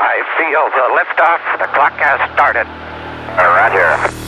I feel the liftoff. The clock has started. Roger.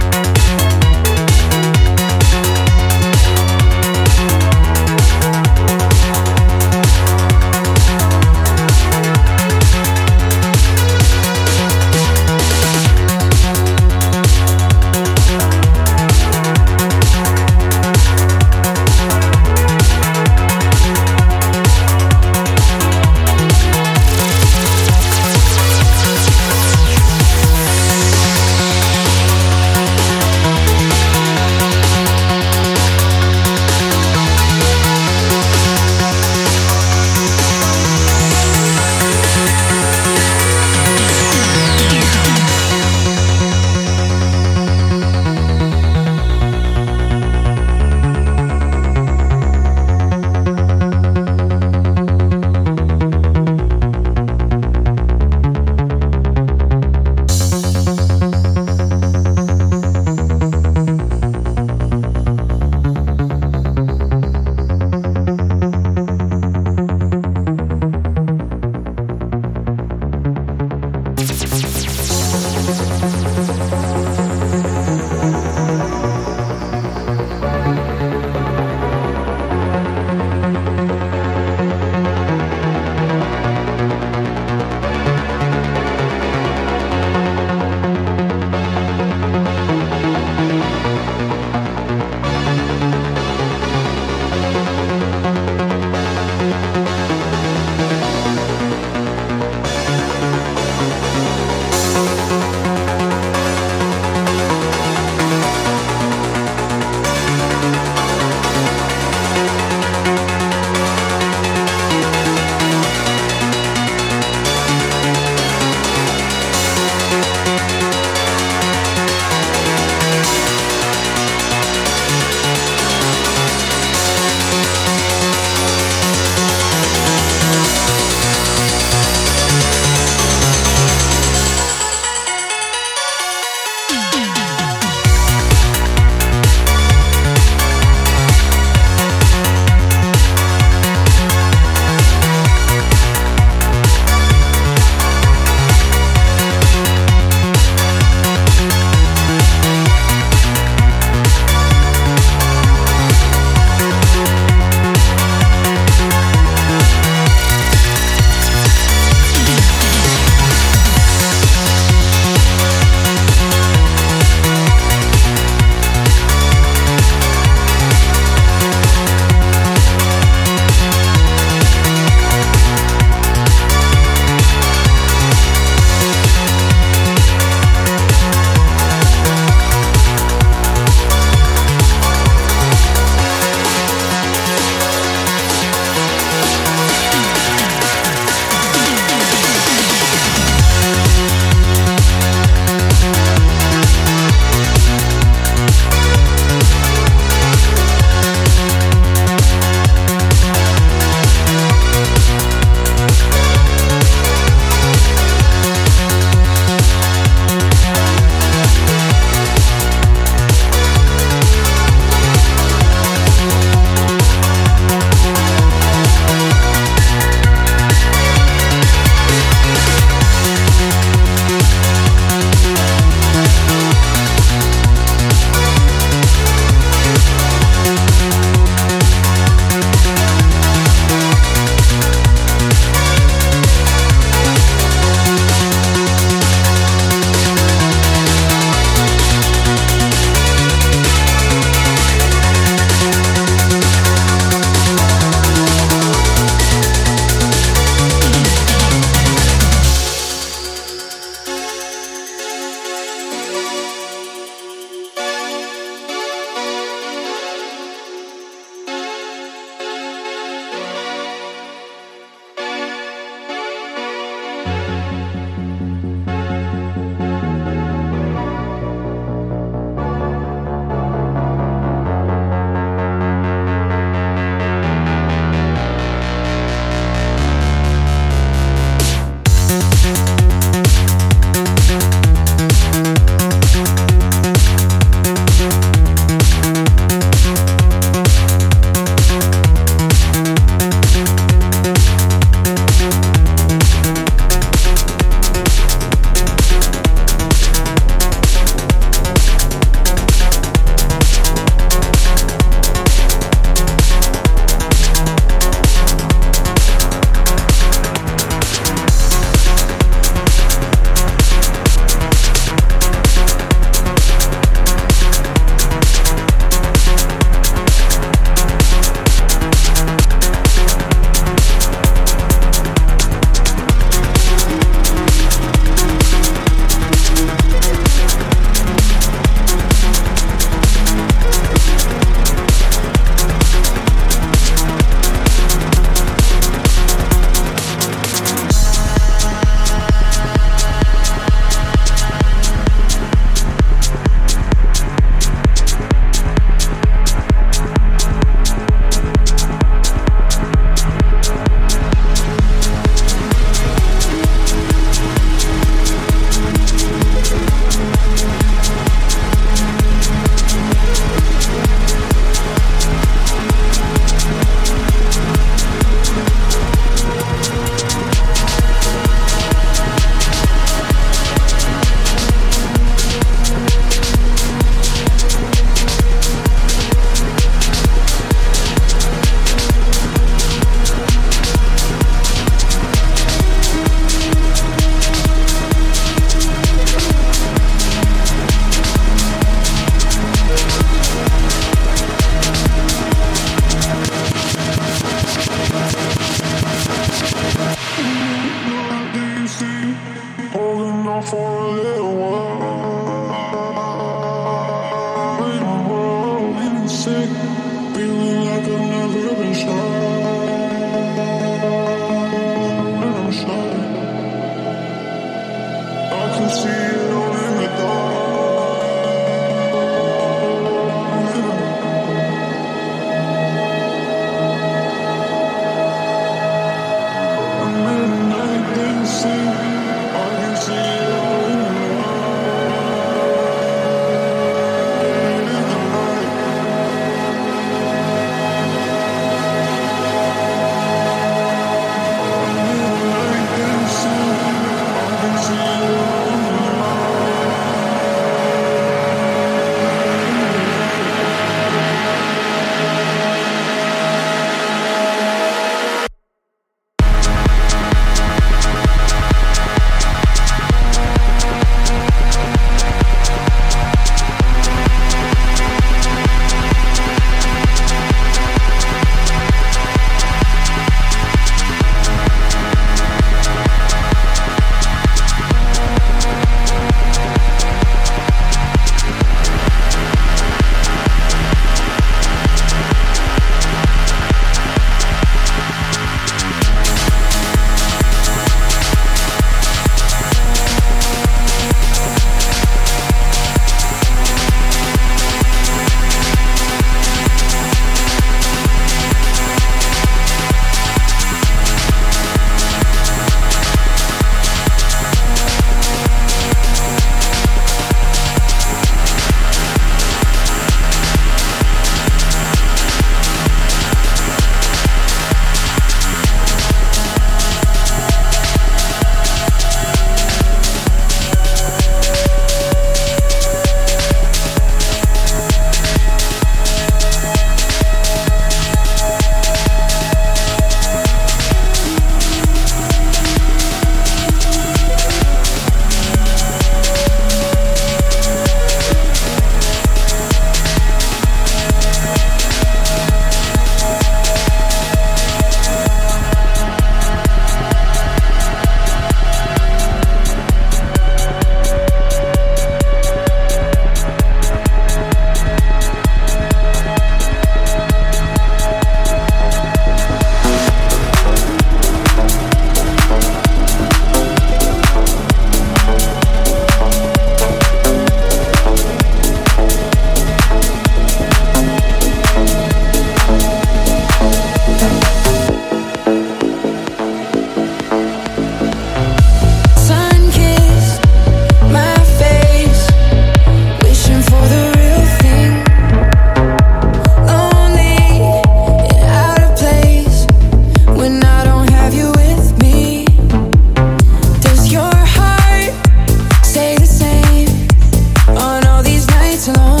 it's long.